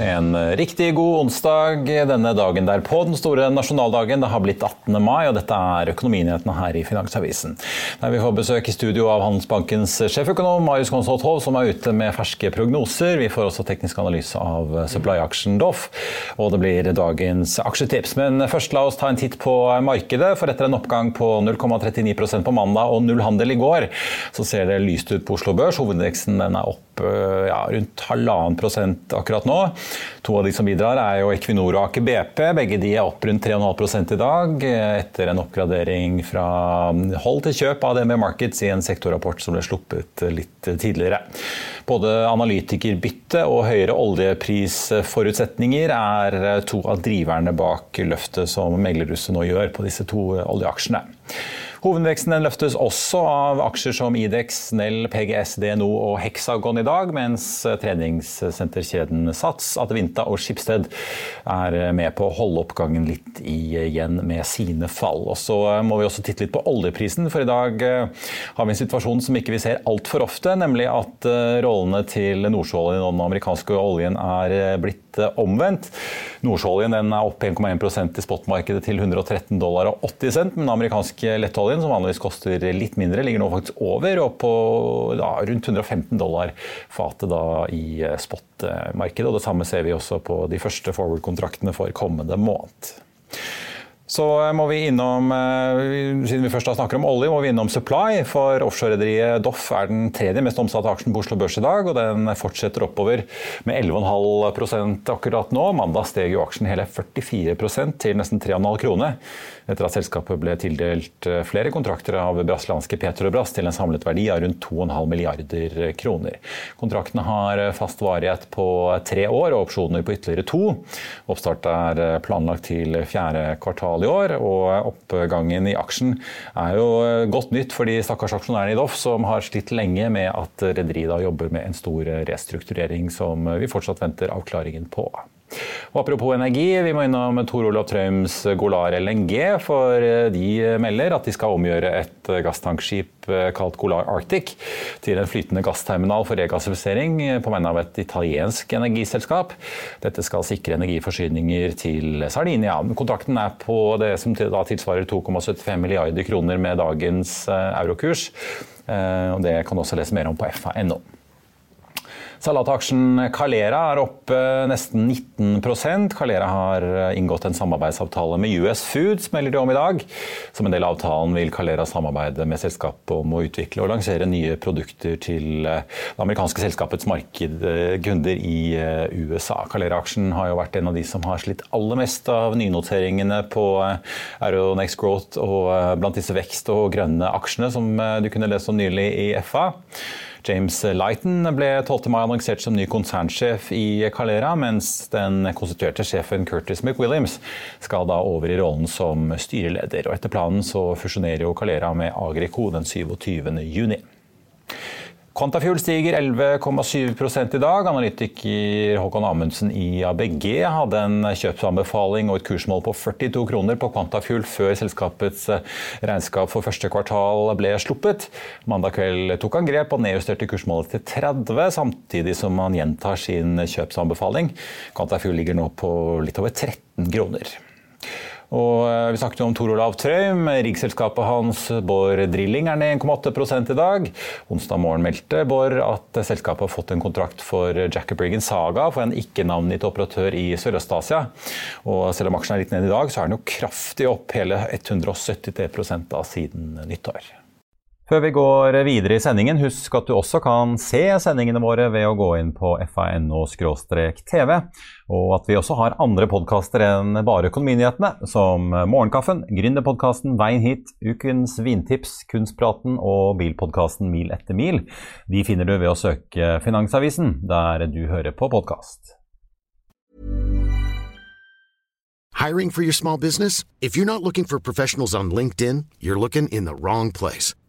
En riktig god onsdag denne dagen der på den store nasjonaldagen. Det har blitt 18. mai, og dette er Økonominyhetene her i Finansavisen. Der vi får besøk i studio av Handelsbankens sjeføkonom Marius Konsholt Hov, som er ute med ferske prognoser. Vi får også teknisk analyse av supply-aksjen Doff, og det blir dagens aksjetips. Men først la oss ta en titt på markedet, for etter en oppgang på 0,39% på mandag og null handel i går, så ser det lyst ut på Oslo Børs. Hovedindeksen er opp ja, rundt halvannen prosent akkurat nå. To av de som bidrar er jo Equinor og Aker BP. Begge de er opp rundt 3,5 i dag, etter en oppgradering fra hold til kjøp av DNB Markets i en sektorrapport som ble sluppet litt tidligere. Både analytikerbytte og høyere oljeprisforutsetninger er to av driverne bak løftet som meglerhuset nå gjør på disse to oljeaksjene. Hovedveksten løftes også av aksjer som Idex, Nell, PGS, DNO og Hexagon i dag, mens treningssenterkjeden Sats, Adevinta og Skipsted er med på å holde oppgangen litt igjen med sine fall. Og Så må vi også titte litt på oljeprisen, for i dag har vi en situasjon som ikke vi ser altfor ofte, nemlig at rollene til nordsjøoljen og den amerikanske oljen er blitt omvendt. Nordsjøoljen er opp 1,1 i spotmarkedet til 113 dollar og 80 cent, men den amerikanske lettoljen, som vanligvis koster litt mindre, ligger nå faktisk over og på ja, rundt 115 dollar fatet i spotmarkedet. og Det samme ser vi også på de første forward-kontraktene for kommende måned. Så må vi innom, siden vi først snakker om olje, må vi innom Supply. For offshorerederiet Doff er den tredje mest omsatte aksjen på Oslo Børs i dag. Og den fortsetter oppover med 11,5% akkurat nå. Mandag steg jo aksjen hele 44 til nesten 3,5 kroner. Etter at selskapet ble tildelt flere kontrakter av brasilianske Petrobras til en samlet verdi av rundt 2,5 milliarder kroner. Kontraktene har fast varighet på tre år og opsjoner på ytterligere to. Oppstart er planlagt til fjerde kvartal i år, og oppgangen i aksjen er jo godt nytt for de stakkars aksjonærene i Doff, som har slitt lenge med at rederiet jobber med en stor restrukturering som vi fortsatt venter avklaringen på. Og apropos energi, vi må innom Tor Olav Trøims Golar LNG, for de melder at de skal omgjøre et gasstankskip kalt Golar Arctic til en flytende gassterminal for regassifisering på vegne av et italiensk energiselskap. Dette skal sikre energiforsyninger til Sardinia. Kontrakten er på det som tilsvarer 2,75 milliarder kroner med dagens eurokurs. Det kan du også lese mer om på fa.no. Salataksjen Calera er opp nesten 19% Calera har inngått en samarbeidsavtale med US Foods, melder de om i dag. Som en del av avtalen vil Calera samarbeide med selskapet om å utvikle og lansere nye produkter til det amerikanske selskapets marked, kunder i USA. Calera-aksjen har jo vært en av de som har slitt aller mest av nynoteringene på Aeronex Growth og blant disse vekst- og grønne aksjene som du kunne lese om nylig i FA. James Lighton ble 12. mai annonsert som ny konsernsjef i Calera, mens den konstituerte sjefen Curtis McWilliams skal da over i rollen som styreleder. Og etter planen så fusjonerer jo Calera med Agrico den 27. juni. Quantafuel stiger 11,7 i dag. Analytiker Håkon Amundsen i ABG hadde en kjøpsanbefaling og et kursmål på 42 kroner på Quantafuel før selskapets regnskap for første kvartal ble sluppet. Mandag kveld tok han grep og nedjusterte kursmålet til 30, samtidig som han gjentar sin kjøpsanbefaling. Quantafuel ligger nå på litt over 13 kroner. Og eh, vi snakket om Tor Olav Trøim. Riggselskapet hans Bård Drilling er ned 1,8 i dag. Onsdag morgen meldte Bård at selskapet har fått en kontrakt for Jacob Riggan Saga for en ikke-navngitt operatør i Sørøst-Asia. Og selv om aksjen er litt ned i dag, så er den jo kraftig opp, hele 173% da siden nyttår. Før vi går videre i sendingen, husk at du også kan se sendingene våre ved å gå inn på fano-tv, og at vi også har andre podkaster enn bare Økonominyhetene, som Morgenkaffen, Gründerpodkasten Veien hit, Ukens vintips, Kunstpraten og bilpodkasten Mil etter mil. De finner du ved å søke Finansavisen, der du hører på podkast. Hiring for your small business? If you're not looking for professionals on LinkedIn, you're looking in the wrong place.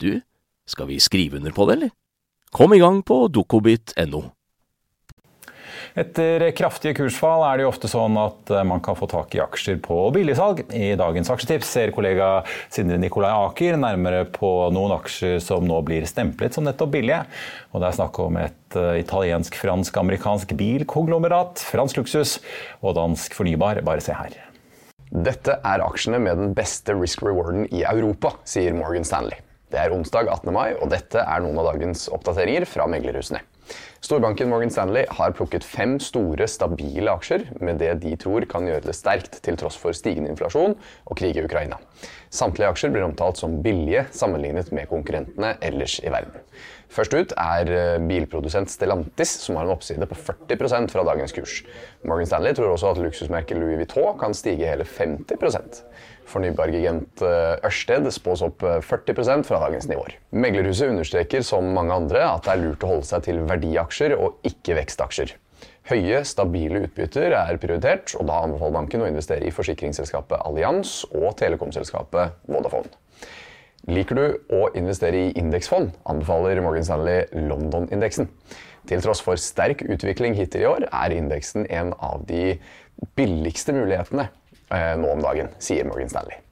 du, skal vi skrive under på det, eller? Kom i gang på dokobit.no. Etter kraftige kursfall er det jo ofte sånn at eh, man kan få tak i aksjer på billigsalg. I dagens aksjetips ser kollega Sindre Nikolai Aker nærmere på noen aksjer som nå blir stemplet som nettopp billige. Og det er snakk om et eh, italiensk, fransk, amerikansk bilkonglomerat, fransk luksus og dansk fornybar. Bare se her. Dette er aksjene med den beste risk-rewarden i Europa, sier Morgan Stanley. Det er onsdag 18. mai, og dette er noen av dagens oppdateringer fra meglerhusene. Storbanken Morgan Stanley har plukket fem store, stabile aksjer med det de tror kan gjøre det sterkt til tross for stigende inflasjon og krig i Ukraina. Samtlige aksjer blir omtalt som billige sammenlignet med konkurrentene ellers i verden. Først ut er eh, bilprodusent Stellantis, som har en oppside på 40% fra dagens kurs. Morgan Stanley tror også at luksusmerket Louis Vuitton kan stige hele 50 Fornybargigant eh, Ørsted spås opp 40 eh, fra dagens nivåer. Meglerhuset understreker som mange andre at det er lurt å holde seg til verdiaksjer og ikke vekstaksjer. Høye, stabile utbytter er prioritert, og da anbefaler banken å investere i forsikringsselskapet Allianz og telekomselskapet Vodafone. Liker du å investere i indeksfond, anbefaler Morgan Stanley London-indeksen. Til tross for sterk utvikling hittil i år, er indeksen en av de billigste mulighetene nå om dagen, sier Morgan Stanley.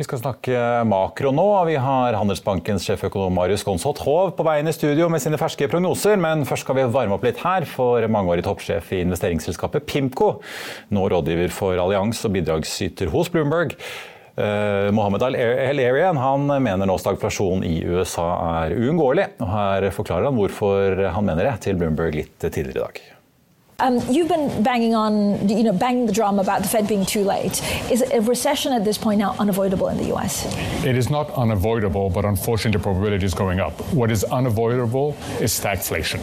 Vi skal snakke makro nå. Vi har Handelsbankens sjeføkonom Marius Gonsholt Hov på veien i studio med sine ferske prognoser. Men først skal vi varme opp litt her for mangeårig toppsjef i investeringsselskapet Pimco. Nå rådgiver for Allians og bidragsyter hos Bloomberg. eh, Mohammed Al-Erian han mener nå stagflasjon i USA er uunngåelig. Her forklarer han hvorfor han mener det til Bloomberg litt tidligere i dag. Um, you've been banging on, you know, banging the drum about the Fed being too late. Is a recession at this point now unavoidable in the U.S.? It is not unavoidable, but unfortunately, the probability is going up. What is unavoidable is stagflation,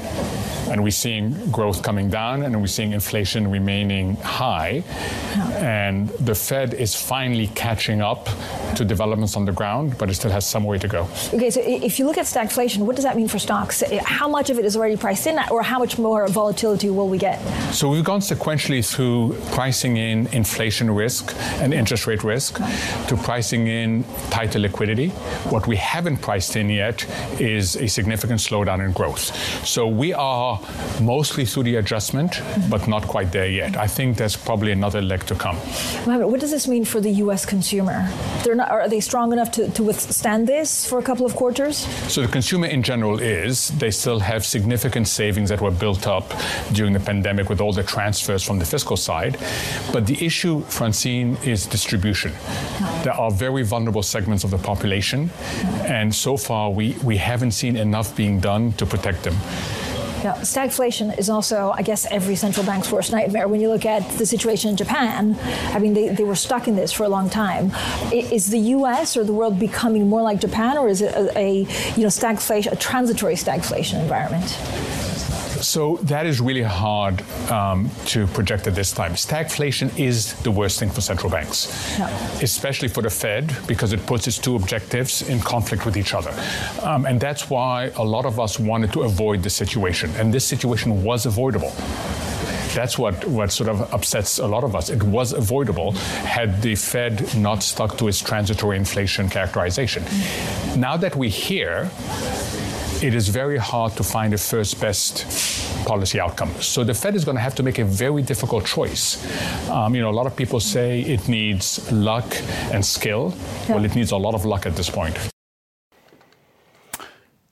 and we're seeing growth coming down, and we're seeing inflation remaining high, and the Fed is finally catching up to developments on the ground, but it still has some way to go. Okay, so if you look at stagflation, what does that mean for stocks? How much of it is already priced in, or how much more volatility will we get? So we've gone sequentially through pricing in inflation risk and interest rate risk to pricing in tighter liquidity. What we haven't priced in yet is a significant slowdown in growth. So we are mostly through the adjustment, but not quite there yet. I think there's probably another leg to come. What does this mean for the U.S. consumer? They're not, are they strong enough to, to withstand this for a couple of quarters? So the consumer in general is. They still have significant savings that were built up during the pandemic with all the transfers from the fiscal side. But the issue, Francine, is distribution. There are very vulnerable segments of the population, and so far we, we haven't seen enough being done to protect them. Yeah, stagflation is also, I guess, every central bank's worst nightmare. When you look at the situation in Japan, I mean, they, they were stuck in this for a long time. Is the U.S. or the world becoming more like Japan, or is it a, a you know stagflation, a transitory stagflation environment? So that is really hard um, to project at this time. Stagflation is the worst thing for central banks, Yeah. especially for the Fed, because it puts its two objectives in conflict with each other. Um, and that's why a lot of us wanted to avoid this situation. And this situation was avoidable. That's what, what sort of upsets a lot of us. It was avoidable had the Fed not stuck to its transitory inflation characterization. Now that we're here, it is very hard to find a first best policy outcome. So the Fed is going to have to make a very difficult choice. Um, you know, a lot of people say it needs luck and skill. Well, it needs a lot of luck at this point.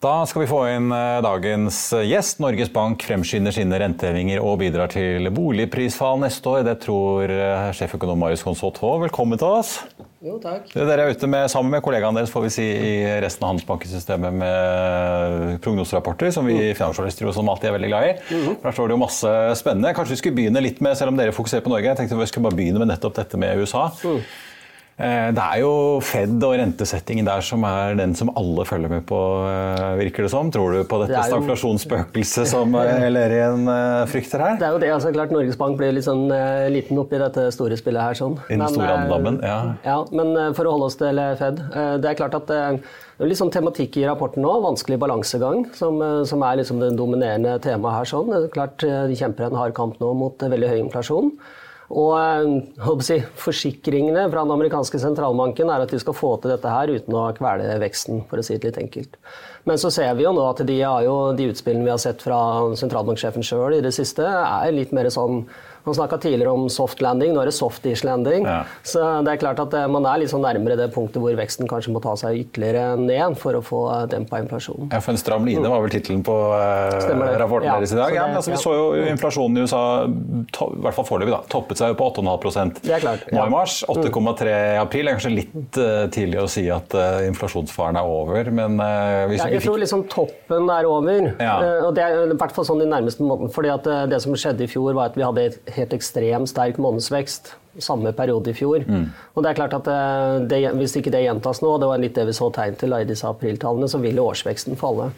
Da skal vi få inn eh, dagens gjest. Norges Bank fremskynder sine rentehevinger og bidrar til boligprisfall neste år. Det tror eh, sjeføkonom Marius Konsot Haa. Velkommen til oss. Jo, takk. Dere er ute med, sammen med kollegaene deres får vi si, i resten av handelsbankesystemet med prognoserapporter, som vi finansjournalister jo som alltid er veldig glad i. Der står det jo masse spennende. Kanskje vi skulle begynne litt med, selv om dere fokuserer på Norge, jeg tenkte vi skulle bare begynne med nettopp dette med USA. Eh, Det er jo Fed og rentesettingen der som er den som alle følger med på, eh, virker det som. Tror du på dette Det jo- stagflasjonsspøkelset som eh, Lerien eh, frykter her? Det er jo det, altså klart Norges Bank blir litt sånn eh, liten oppi dette store spillet her. sånn. I den store andammen, ja. ja. Men eh, for å holde oss til eh, Fed. eh, det er klart at eh, det er litt sånn tematikk i rapporten nå, vanskelig balansegang, som, eh, som er liksom det dominerende temaet her. sånn. Det er klart eh, De kjemper en hard kamp nå mot eh, veldig høy inflasjon. Og eh, si, Forsikringene fra den amerikanske sentralbanken er at de skal få til dette her uten å kvele veksten, for å si det litt enkelt. Men så ser vi jo nå at de, jo, de utspillene vi har sett fra sentralbanksjefen sjøl i det siste, er litt mer sånn Han snakka tidligere om soft landing, nå er det soft-ish landing. Ja. Så det er klart at eh, man er litt sånn nærmere det punktet hvor veksten kanskje må ta seg ytterligere ned for å få eh, dempa inflasjonen. Ja, for En stram line var vel tittelen på eh, rapporten Ja, deres i dag. Ja, altså, vi så jo inflasjonen i USA, to, i hvert fall foreløpig, toppet seg jo på 8,5 Det er klart, nå ja. i mars. 8,3 i april. Det er kanskje litt uh, tidlig å si at uh, inflasjonsfaren er over, men uh, hvis Ja, vi jeg tror liksom toppen er over. Ja. Og det er i hvert fall sånn i nærmeste månedene. fordi at det som skjedde i fjor, var at vi hadde et helt ekstremt sterk månedsvekst. Samme periode i fjor. Mm. Og det er klart at eh, det, Hvis ikke det gjentas nå, og det var litt det vi så tegn til i disse apriltallene, så vil årsveksten falle.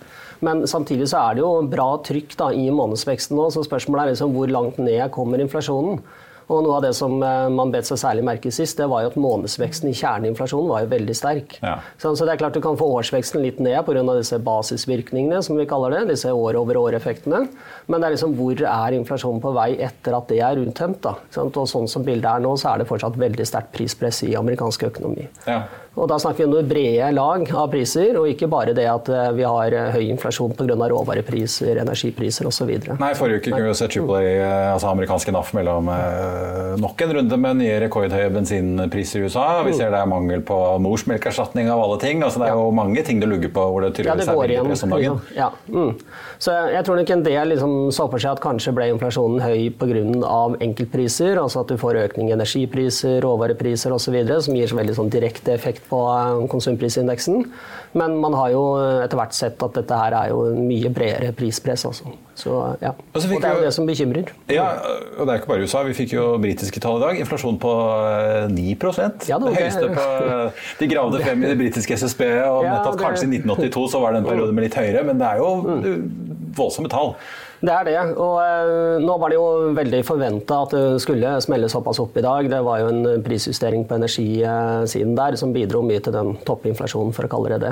Men samtidig så er det jo bra trykk da, i månedsveksten nå, så spørsmålet er liksom hvor langt ned kommer inflasjonen. Og noe av det som eh, man bet seg særlig merke sist, det var jo at månedsveksten i kjerneinflasjonen var jo veldig sterk. Ja. Så, så det er klart du kan få årsveksten litt ned pga. disse basisvirkningene, som vi kaller det. Disse år-over-år-effektene. Men det er liksom hvor er inflasjonen på vei etter at det er uttømt? da. Og sånn som bildet er nå, så er det fortsatt veldig sterkt prispress i amerikansk økonomi. Ja. Og da snakker vi om det brede lag av priser, og ikke bare det at eh, vi har eh, høy inflasjon pga. råvarepriser, energipriser osv. Nei, Forrige uke kunne vi se AAA, eh, altså amerikanske NAF, mellom nok en runde med nye rekordhøye bensinpriser i USA. Vi Mm. ser det er mangel på morsmelkerstatning av alle ting. altså Det er jo mange ting det lugger på hvor det Ja, det tydeligvis er går som om dagen. Ja. Mm. Så jeg tror nok en del liksom så for seg at kanskje ble inflasjonen høy pga. enkeltpriser, altså at du får økning i energipriser, råvarepriser osv., som gir så veldig sånn direkte effekt på eh, konsumprisindeksen. Men man har jo etter hvert sett at dette her er jo en mye bredere prispress. Altså. Så, ja. Og så fikk Og det er jo- det som bekymrer. Ja, og det er ikke bare USA. Vi fikk jo britiske tall i dag. Inflasjon på eh, 9 Ja, det Det høyeste på eh, De gravde frem i det britiske SSB, og Ja, nettopp det- kanskje i 1982 så var det en periode med litt høyere, men det er jo eh, voldsomme tall. Det er det. Og eh, nå var det jo veldig forventa at det skulle smelle såpass opp i dag. Det var jo en prisjustering på energisiden der som bidro mye til den toppinflasjonen, for å kalle det det.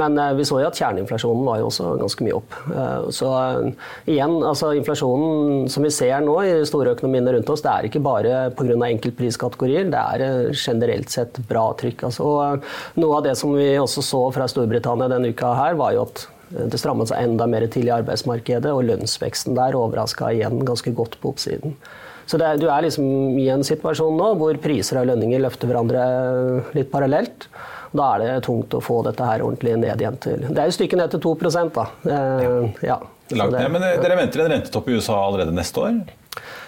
Men eh, vi så jo at kjerneinflasjonen var jo også ganske mye opp. Eh, så igjen, altså inflasjonen som vi ser nå i store økonomiene rundt oss, det er ikke bare pga. enkeltpriskategorier. Det er generelt sett bra trykk. Altså, noe av det som vi også så fra Storbritannia denne uka her, var jo at det strammet seg enda mer til i arbeidsmarkedet, og lønnsveksten der overraska igjen ganske godt på oppsiden. Så er, du er liksom i en situasjon nå hvor priser og lønninger løfter hverandre litt parallelt. Da er det tungt å få dette her ordentlig ned igjen til Det er jo stykket ned til 2 da. Eh, ja. Langt ned, men Dere venter en rentetopp i USA allerede neste år?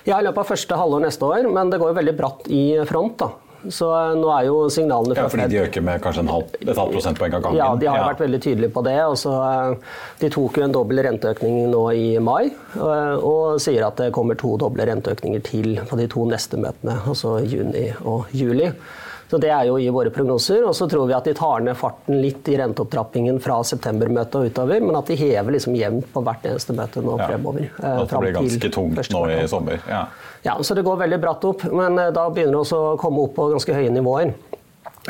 Ja, i løpet av første halvår neste år, men det går jo veldig bratt i front. da. Så eh, nå er jo signalene Ja, Fordi de øker med kanskje en halv, et halvt prosentpoeng av gangen? Ja, de har vært veldig tydelige på det. Også, eh, de tok jo en dobbel renteøkning nå i mai, eh, og sier at det kommer to doble renteøkninger til på de to neste møtene, altså juni og juli. Så Det er jo i våre prognoser. Og så tror vi at de tar ned farten litt i renteopptrappingen fra septembermøtet og utover, men at de hever liksom jevnt på hvert eneste møte nå Ja. fremover. eh, At det blir ganske tungt nå i sommer. Ja. Ja, så det går veldig bratt opp, men eh, da begynner det også å komme opp på ganske høye nivåer.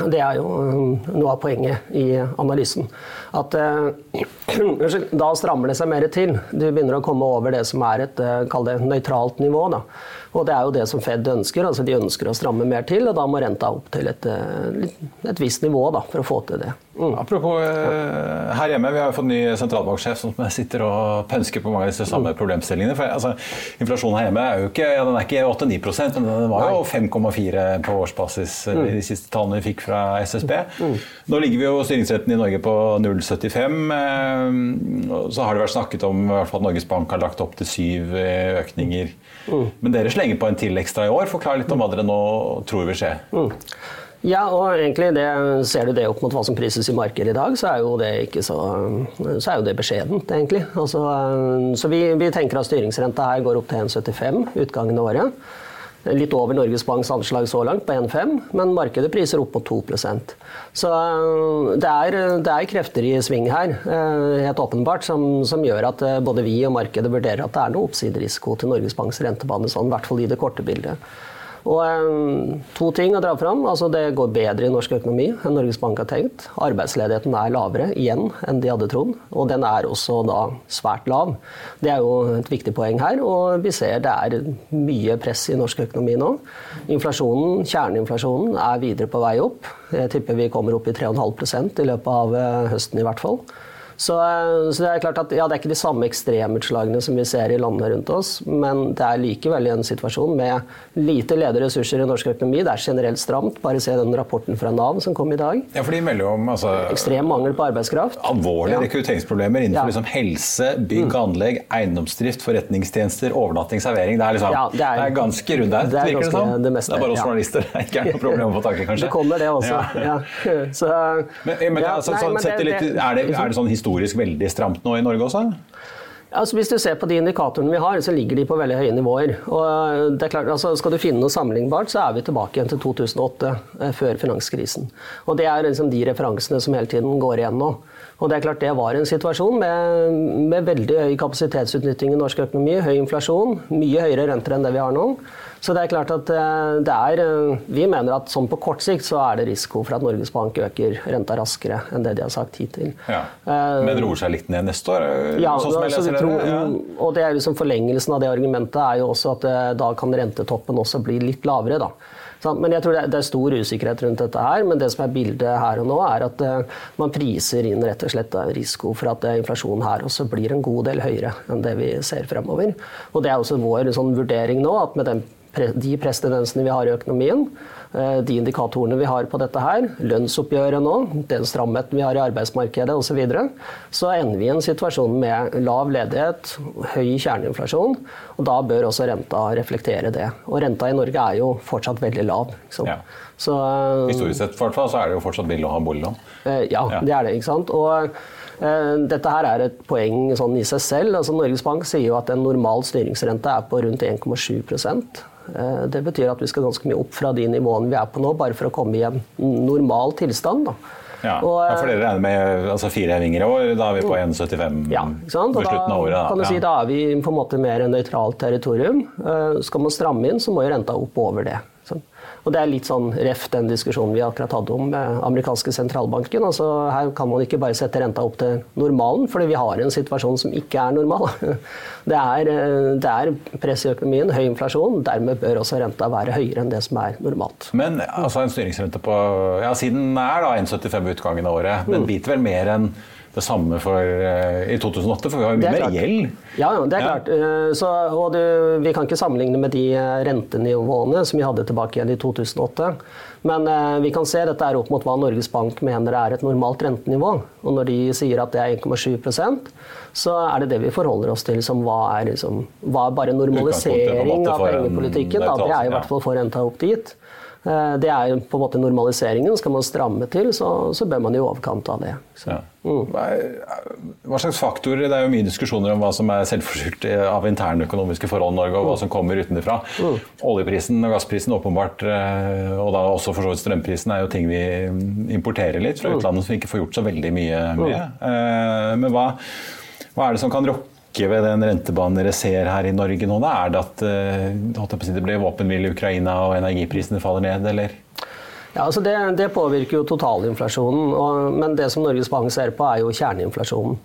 Det er jo eh, noe av poenget i analysen. At eh, da strammer det seg mer til. Du begynner å komme over det som er et eh, det nøytralt nivå. Da. Og det er jo det som Fed ønsker. altså De ønsker å stramme mer til, og da må renta opp til et, et visst nivå da, for å få til det. Mm. Apropos her hjemme, vi har jo fått ny sentralbanksjef som sitter og pønsker på mange av disse samme problemstillingene. For, altså, inflasjonen her hjemme er jo ikke, ja, den er ikke 8-9 men den var jo 5,4 på årsbasis mm. de siste tallene vi fikk fra SSB. Nå ligger vi jo styringsretten i Norge på 0,75. eh, Så har det vært snakket om i hvert fall at Norges Bank har lagt opp til syv eh, økninger. Men dere slenger på en til ekstra i år. Forklar litt om hva dere nå tror vil skje. Ja, og egentlig det, ser du det opp mot hva som prises i markedet i dag, så er jo det ikke så, så er jo det beskjedent, egentlig. Altså, så vi, vi tenker at styringsrenta her går opp til 1,75 utgangen av året. Litt over Norges Banks anslag så langt, på 1,5, men markedet priser opp mot 2% Så det er, det er krefter i sving her, eh, helt åpenbart, som, som gjør at eh, både vi og markedet vurderer at det er noe oppsiderisiko til Norges Banks rentebane, sånn, i hvert fall i det korte bildet. Og um, To ting å dra fram. Altså det går bedre i norsk økonomi enn Norges Bank har tenkt. Arbeidsledigheten er lavere igjen enn de hadde trodd, og den er også da svært lav. Det er jo et viktig poeng her, og vi ser det er mye press i norsk økonomi nå. Inflasjonen, kjerneinflasjonen, er videre på vei opp. Jeg tipper vi kommer opp i 3,5% i løpet av eh, høsten i hvert fall. Så, eh, så det er klart at ja, det er ikke de samme ekstremutslagene som vi ser i landene rundt oss, men det er likevel en situasjon med lite ledige ressurser i norsk økonomi. Det er generelt stramt. Bare se den rapporten fra Nav som kom i dag. Ja, for de melder om altså, Ekstrem mangel på arbeidskraft. alvorlige Ja. rekrutteringsproblemer innenfor Ja. Mm. liksom helse, bygg og anlegg, eiendomsdrift, forretningstjenester, overnatting, servering. Det er, liksom, Ja, det det er, er- ganske rundt der, det er virker det som. det meste, er bare oss journalister det er ikke noe problem å få tak i, kanskje. Det kommer, det også. Ja. Så, Men, men altså, nei, så, men det- litt, er, det, er det sånn historisk veldig stramt nå i Norge også? Altså, hvis du ser på de indikatorene vi har, så ligger de på veldig høye nivåer. Og det er klart, altså, skal du finne noe sammenlignbart, så er vi tilbake igjen til 2008, eh, før finanskrisen. Og det er liksom de referansene som hele tiden går igjen nå. Og det er klart det var en situasjon med, med veldig høy kapasitetsutnytting i norsk økonomi, høy inflasjon, mye høyere renter enn det vi har nå. Så det er klart at eh, det er eh, Vi mener at sånn på kort sikt så er det risiko for at Norges Bank øker renta raskere enn det de har sagt hittil. Ja. Eh, Men roer seg litt ned neste år? ja, sånn som altså, tror, det? Ja. og det er liksom forlengelsen av det argumentet er jo også at da kan rentetoppen også bli litt lavere. da. Men jeg tror det er, stor usikkerhet rundt dette her. Men det som er bildet her og nå, er at man priser inn rett og slett risiko for at inflasjonen her også blir en god del høyere enn det vi ser fremover. Og det er også vår sånn, vurdering nå, at med den de presstendensene vi har i økonomien, eh, de indikatorene vi har på dette her, lønnsoppgjøret nå, den stramheten vi har i arbeidsmarkedet osv., så, videre, så ender vi i en situasjon med lav ledighet, høy kjerneinflasjon. og Da bør også renta reflektere det. Og renta i Norge er jo fortsatt veldig lav. Ja. Så, eh, Historisk sett for så er det jo fortsatt billig å ha boliglån. Eh, Ja, Ja. det er det. ikke sant? Og dette her er et poeng sånn i seg selv. Altså, Norges Bank sier jo at en normal styringsrente er på rundt 1,7 Eh, Det betyr at vi skal ganske mye opp fra de nivåene vi er på nå, bare for å komme i en normal tilstand. Da. Ja, og, ja for dere regner med altså, fire hevinger i år. Da er vi på 1,75 ja, på slutten av året. Da, kan du si, da er vi på en måte mer nøytralt territorium. Uh, skal man stramme inn, så må jo renta opp over det. Og Det er litt sånn ref den diskusjonen vi akkurat hadde om eh, amerikanske sentralbanken. Altså, her kan man ikke bare sette renta opp til normalen, fordi vi har en situasjon som ikke er normal. Det er, eh, det er press i økonomien, høy inflasjon. Dermed bør også renta være høyere enn det som er normalt. Men altså, en styringsrente på ja, Siden er da 1,75 ved utgangen av året, men mm. biter vel mer enn det samme for, uh, i 2008, for vi har jo mye mer gjeld. Ja, det er ja. klart. Uh, så, og du, vi kan ikke sammenligne med de eh, rentenivåene som vi hadde tilbake igjen i 2008. Men vi kan se dette er opp mot hva Norges Bank mener er et normalt rentenivå. Og når de sier at det er 1,7% så er det det vi forholder oss til som hva er, liksom, hva er bare normalisering av pengepolitikken. Da, det er i hvert fall for renta opp dit. Eh, det er på en måte normaliseringen. Skal man stramme til, så, så bør man i overkant av det. Ja. Mm. Hva slags faktorer, Det er jo mye diskusjoner om hva som er selvforskyldt av interne økonomiske forhold i Norge, og hva mm. som kommer utenfra. Mm. Oljeprisen og gassprisen åpenbart, eh, og da også for så vidt strømprisen, er jo ting vi importerer litt fra mm. utlandet som vi ikke får gjort så veldig mye med. Mm. Eh, men hva, hva er det som kan rokke ikke ved den rentebanen dere ser her i Norge nå? Da? Er det at uh, det blir våpenhvile i Ukraina og energiprisene faller ned, eller? Ja, altså det, det påvirker jo totalinflasjonen. Og, men det som Norges Bank ser på, er jo kjerneinflasjonen.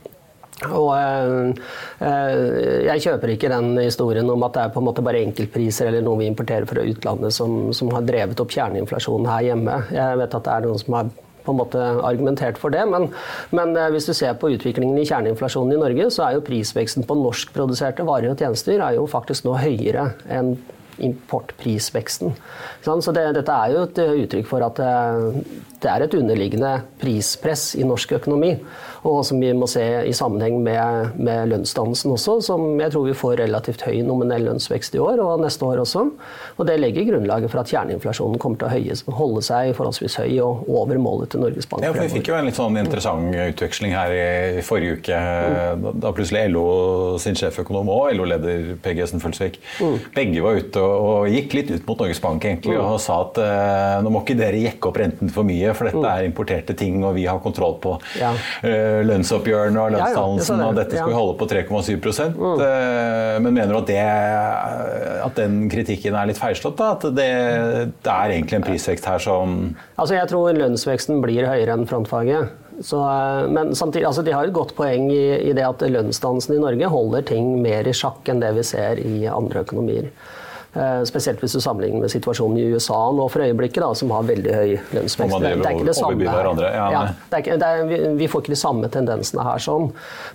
Og øh, Jeg kjøper ikke den historien om at det er på en måte bare enkeltpriser eller noe vi importerer fra utlandet som, som har drevet opp kjerneinflasjonen her hjemme. Jeg vet at det er noen som har på en måte argumentert for det. Men, men, eh, hvis du ser på utviklingen i kjerneinflasjonen i Norge, så er jo prisveksten på norskproduserte varer og tjenester er jo faktisk nå høyere enn importprisveksten. Så det, dette er jo et uttrykk for at eh, det er et underliggende prispress i norsk økonomi og som vi må se i sammenheng med, med lønnsdannelsen også, som jeg tror vi får relativt høy nominell lønnsvekst i år og neste år også. Og det legger grunnlaget for at kjerneinflasjonen kommer til å høye, holde seg forholdsvis høy og over målet til Norges Bank. Ja, for Vi fikk jo en litt sånn interessant utveksling her i forrige uke, mm. da plutselig LO sin sjeføkonom og LO-leder Per Gesen Følsvik mm. begge var ute og, og, gikk litt ut mot Norges Bank egentlig, mm. og sa at eh, nå må ikke dere jekke opp renten for mye, for dette mm. er importerte ting og vi har kontroll på ja. uh, lønnsoppgjørene og lønnsdannelsen, ja, ja, og dette skal vi holde på 3,7 mm. Eh, men mener du at, det, at, den kritikken er litt feilslått? da? At det, det, er egentlig en prisvekst her som Altså Jeg tror lønnsveksten blir høyere enn frontfaget. Så, eh, men samtidig, altså de har et godt poeng i, i det at lønnsdannelsen i Norge holder ting mer i sjakk enn det vi ser i andre økonomier. Eh, spesielt hvis du sammenligner med situasjonen i USA nå for øyeblikket, da, som har veldig høy lønnsvekst. Det, er ikke det samme ja, ja, det ikke, det er, vi, vi, får ikke de samme tendensene her sånn.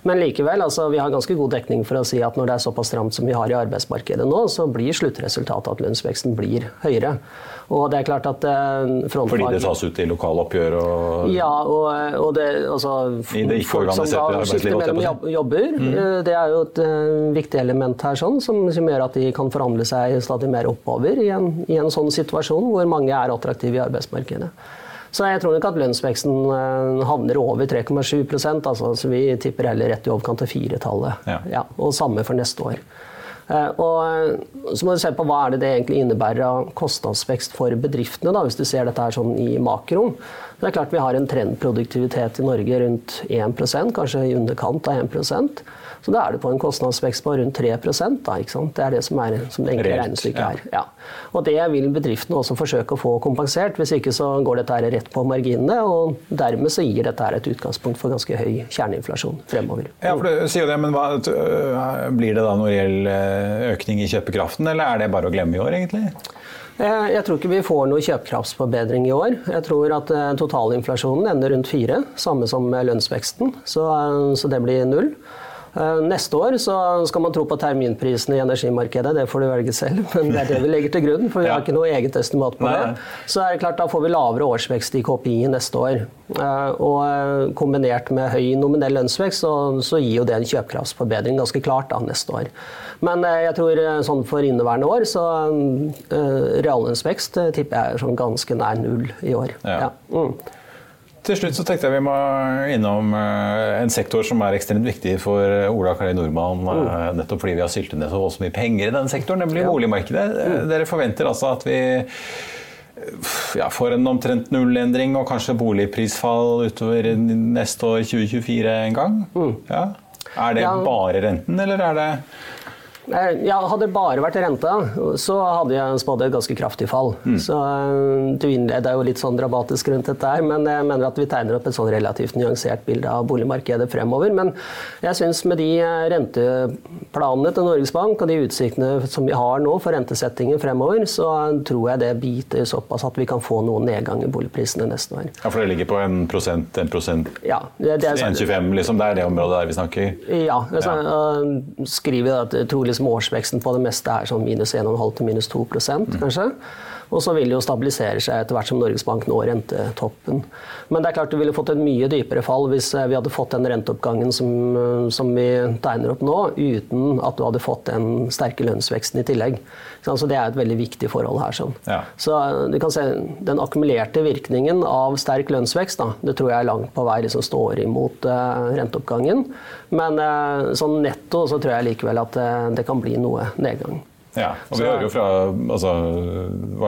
Men likevel, altså, vi har ganske god dekning for å si at når det er såpass stramt som vi har i arbeidsmarkedet nå, så blir sluttresultatet at lønnsveksten blir høyere. Og det er klart at eh, frontfag... Fordi det tas ut i lokaloppgjør og Ja, og, og det altså Folk som da skifter mellom jobber, mm. Eh, det er jo et viktig element her sånn, som, som gjør at de kan forhandle seg stadig mer oppover i en, i en sånn situasjon hvor mange er attraktive i arbeidsmarkedet. Så jeg tror nok at lønnsveksten eh, havner over 3,7% altså, så Vi tipper heller rett i overkant av firetallet. Ja. Ja, og samme for neste år. Eh, og eh, så må du se på hva er det det egentlig innebærer av kostnadsvekst for bedriftene, da, hvis du ser dette her sånn i makro. Det er klart Vi har en trendproduktivitet i Norge rundt 1% kanskje i underkant av 1 så da er du på en kostnadsvekst på rundt 3 da? Det er det som, er, som det enkle regnestykket er. Ja. Og det vil bedriftene også forsøke å få kompensert. Hvis ikke så går dette her rett på marginene. Og dermed så gir dette her et utgangspunkt for ganske høy kjerneinflasjon fremover. Ja, for du sier jo det, men hva, øh, Blir det da noen reell øh, økning i kjøpekraften, eller er det bare å glemme i år, egentlig? Eh, jeg tror ikke vi får noe kjøpekraftsforbedring i år. Jeg tror at øh, totalinflasjonen ender rundt fire, samme som lønnsveksten. Så, så det blir null. Eh, neste år så skal man tro på terminprisene i energimarkedet, det får du velge selv. Men det er det vi legger til grunn, for vi har ikke noe eget estimat på det. Så er det klart, da får vi lavere årsvekst i KPI neste år. Eh, og eh, kombinert med høy nominell lønnsvekst, så, så gir jo det en kjøpekraftsforbedring ganske klart da neste år. Men jeg tror sånn for inneværende år så reallønnsvekst tipper jeg er sånn ganske nær null i år. Ja. Ja. Mm. Til slutt så tenkte jeg vi må innom eh, en sektor som er ekstremt viktig for eh, Ola Kari Nordmann. Mm. Eh, nettopp fordi vi har syltet ned så mye penger i denne sektoren, nemlig ja. boligmarkedet. Mm. Dere forventer altså at vi ja, får en omtrent nullendring og kanskje boligprisfall utover neste år 2024 en gang. Mm. Ja. Er det bare renten, eller er det ja, hadde det bare vært renta, så hadde jeg spådd et ganske kraftig fall. Mm. Så eh, Du innleda jo litt sånn dramatisk rundt dette her, men jeg mener at vi tegner opp et sånn relativt nyansert bilde av boligmarkedet fremover. Men jeg syns med de eh, renteplanene til Norges Bank og de utsiktene som vi har nå for rentesettingen fremover, så tror jeg det biter såpass at vi kan få noen nedgang i boligprisene neste år. Ja, For det ligger på en prosent, en prosent, ja, det, er, 1,25 liksom? Det er det området der vi snakker? Ja. Altså, ja. skriver at trolig liksom årsveksten på det meste er sånn minus 1,5 til minus 2 mm. kanskje. Og så vil det jo stabilisere seg etter hvert som Norges Bank når rentetoppen. Men det er klart du ville fått et mye dypere fall hvis eh, vi hadde fått den renteoppgangen som, eh, som vi tegner opp nå, uten at du hadde fått den sterke lønnsveksten i tillegg. Så Det er et veldig viktig forhold her. Sånn. Ja. Så eh, du kan se Den akkumulerte virkningen av sterk lønnsvekst da, det tror jeg er langt på vei liksom står imot uh, renteoppgangen. Men uh, sånn netto så tror jeg likevel at uh, det kan bli noe nedgang. Ja, og Vi hører jo fra, altså,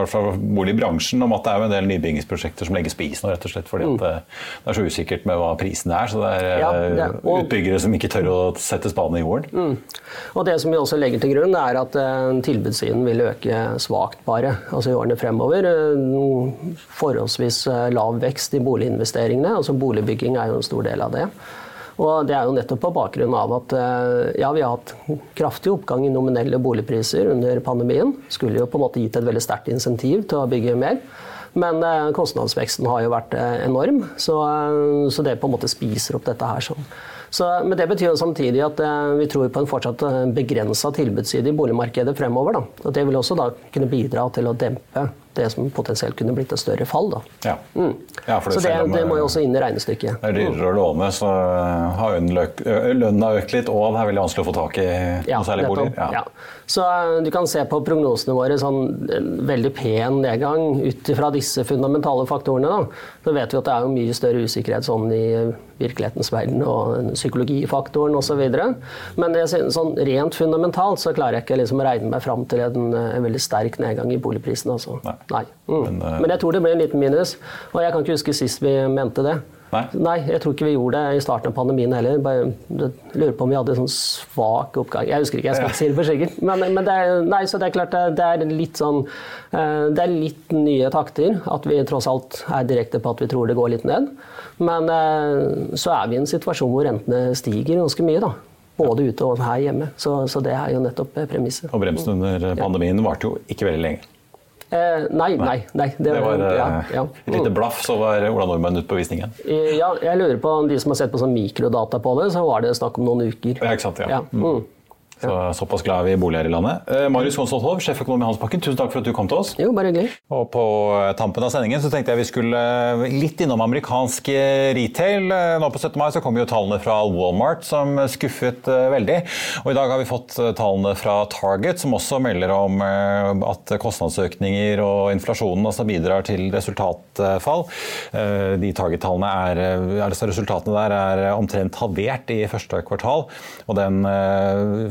fra boligbransjen om at det er en del nybyggingsprosjekter som legges på is nå, rett og slett fordi mm. det, det, er så usikkert med hva prisen er. Så det er, ja, det er og, utbyggere som ikke tør å sette spaden i jorden. Mm. Og Det som vi også legger til grunn, er at uh, tilbudssiden vil øke svakt bare altså i årene fremover. Uh, forholdsvis uh, lav vekst i boliginvesteringene. altså Boligbygging er jo en stor del av det. Og det er jo nettopp på bakgrunn av at eh, ja, vi har hatt kraftig oppgang i nominelle boligpriser under pandemien. Skulle jo på en måte gitt et veldig sterkt insentiv til å bygge mer. Men eh, kostnadsveksten har jo vært eh, enorm, så, så det på en måte spiser opp dette her. sånn. Så, men det betyr jo samtidig at vi tror på en fortsatt begrensa tilbudsside i boligmarkedet fremover. Da. Og det vil også da kunne bidra til å dempe det som potensielt kunne blitt et større fall. Da. Ja. Mm. Ja, det så det, det, må jo også inn i regnestykket. Det er dyrere å låne, så har lønna økt litt, og det er veldig vanskelig å få tak i ja, noe særlig bolig. Ja. Så du kan se på prognosene våre sånn en veldig pen nedgang ut fra disse fundamentale faktorene. Da. Så vet vi at det er jo mye større usikkerhet sånn i virkelighetens verden og psykologifaktoren osv. Men det, sånn rent fundamentalt så klarer jeg ikke liksom å regne meg fram til en, en veldig sterk nedgang i boligprisene. Altså. Nei. Nei. Mm. Men, uh... Men, jeg tror det ble en liten minus. Og jeg kan ikke huske sist vi mente det. Nei. nei. jeg tror ikke vi gjorde det i starten av pandemien heller. Bare, lurer på om vi hadde sånn svak oppgang. Jeg husker ikke, jeg skal ikke si det for sikkert. Men, men det, er, nei, så det er klart det er litt sånn eh, Det er litt nye takter. At vi tross alt er direkte på at vi tror det går litt ned. Men eh, så er vi i en situasjon hvor rentene stiger ganske mye. da. Både ute og her hjemme. Så, så det er jo nettopp premisset. Og bremsen under pandemien varte jo ikke veldig lenge. Eh, nei, nei, nei. Det, det var ja, eh, ja. et lite blaff, så var Ola Nordmann ute på visningen. Ja, jeg lurer på de som har sett på sånn mikrodata på det, så var det snakk om noen uker. Ja, ikke sant, ja. ja. Mm. Så Såpass glad er vi i boliger i landet. Eh, Marius Konsvold Hov, sjeføkonom i Handelsbanken, tusen takk for at du kom til oss. Jo, bare hyggelig. Og På eh, tampen av sendingen så tenkte jeg vi skulle eh, litt innom amerikansk retail. Nå på 17. mai så kom jo tallene fra Walmart som skuffet veldig. Og I dag har vi fått tallene fra Target som også melder om at kostnadsøkninger og inflasjonen altså bidrar til resultatfall. De Target-tallene er, altså resultatene der er omtrent halvert i første kvartal. og den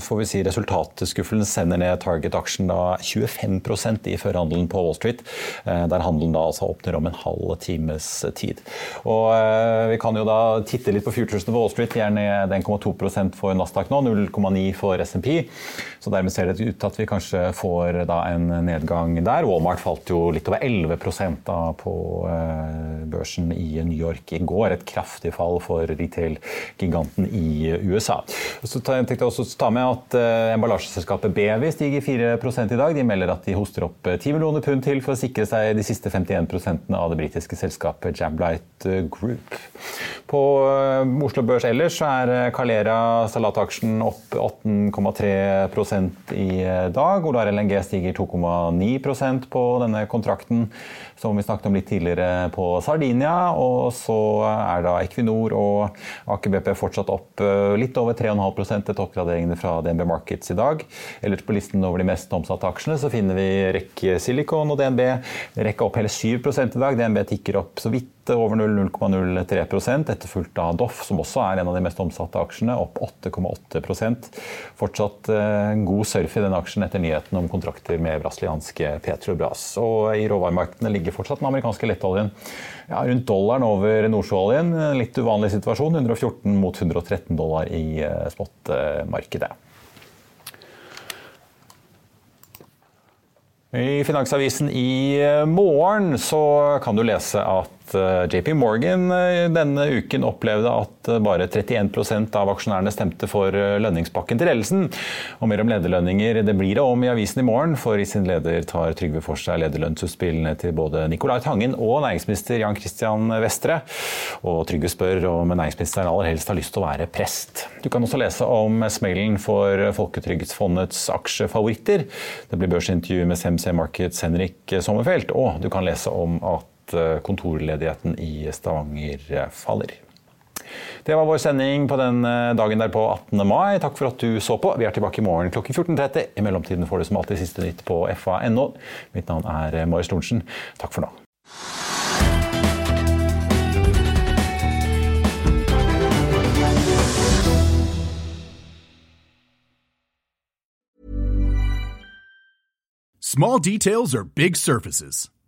får vi vi si resultatskuffelen sender ned Target-aksjen da 25% i førhandelen på Wall Street. Eh, der handelen da altså åpner om en halv times tid. Og eh, Vi kan jo da titte litt på futuresene på Wall Street. De er ned 1,2% for Nasdaq nå, 0,9 for SMP. Så dermed ser det ut til at vi kanskje får da en nedgang der. Walmart falt jo litt over 11 da på eh, børsen i New York i går. Et kraftig fall for retail-giganten i USA. Så tenkte jeg også ta med at uh, emballasjeselskapet Bevi stiger 4% i dag. De melder at de hoster opp 10 eh, millioner pund til for å sikre seg de siste 51% av det britiske selskapet Jablight eh, Group. På Oslo Børs ellers er Calera salataksjen opp 18,3% i dag. Olar LNG stiger 2,9% på denne kontrakten som vi snakket om litt tidligere på Sardinia. Og så er da Equinor og Aker BP fortsatt opp litt over 3,5 etter oppgraderingene fra DNB Markets i dag. Ellers på listen over de mest omsatte aksjene så finner vi Rekke Silicon og DNB. REC opp hele 7 i dag. DNB tikker opp så vidt over 0,03% etterfulgt av Doff, som også er en av de mest omsatte aksjene, opp 8,8 Fortsatt eh, god surf i den aksjen etter nyheten om kontrakter med brasilianske Petrobras. Og I råvaremarkedene ligger fortsatt den amerikanske lettoljen ja, rundt dollaren over nordsjøoljen. Litt uvanlig situasjon. 114 mot 113 dollar i eh, spotmarkedet. I Finansavisen i eh, morgen så kan du lese at Eh, JP Morgan eh, denne uken opplevde at eh, bare 31% av aksjonærene stemte for lønningspakken til ledelsen. Og mer om lederlønninger det blir det om i avisen i morgen, for i sin leder tar Trygve for seg lederlønnsutspillene til både Nicolai Tangen og næringsminister Jan Christian Vestre. Og Trygve spør om næringsministeren aller helst har lyst til å være prest. Du kan også lese om smellen for Folketrygdfondets aksjefavoritter. Det blir børsintervju med CMC Markets Henrik Sommerfelt, og du kan lese om at Eh, kontorledigheten i Stavanger eh, faller. Det var vår sending på den eh, dagen der på 18. mai. Takk for at du så på. Vi er tilbake i morgen klokken 14.30. I mellomtiden får du som alltid siste nytt på fa.no. Mitt navn er Marius Thorensen. Takk for nå. Small details are big surfaces.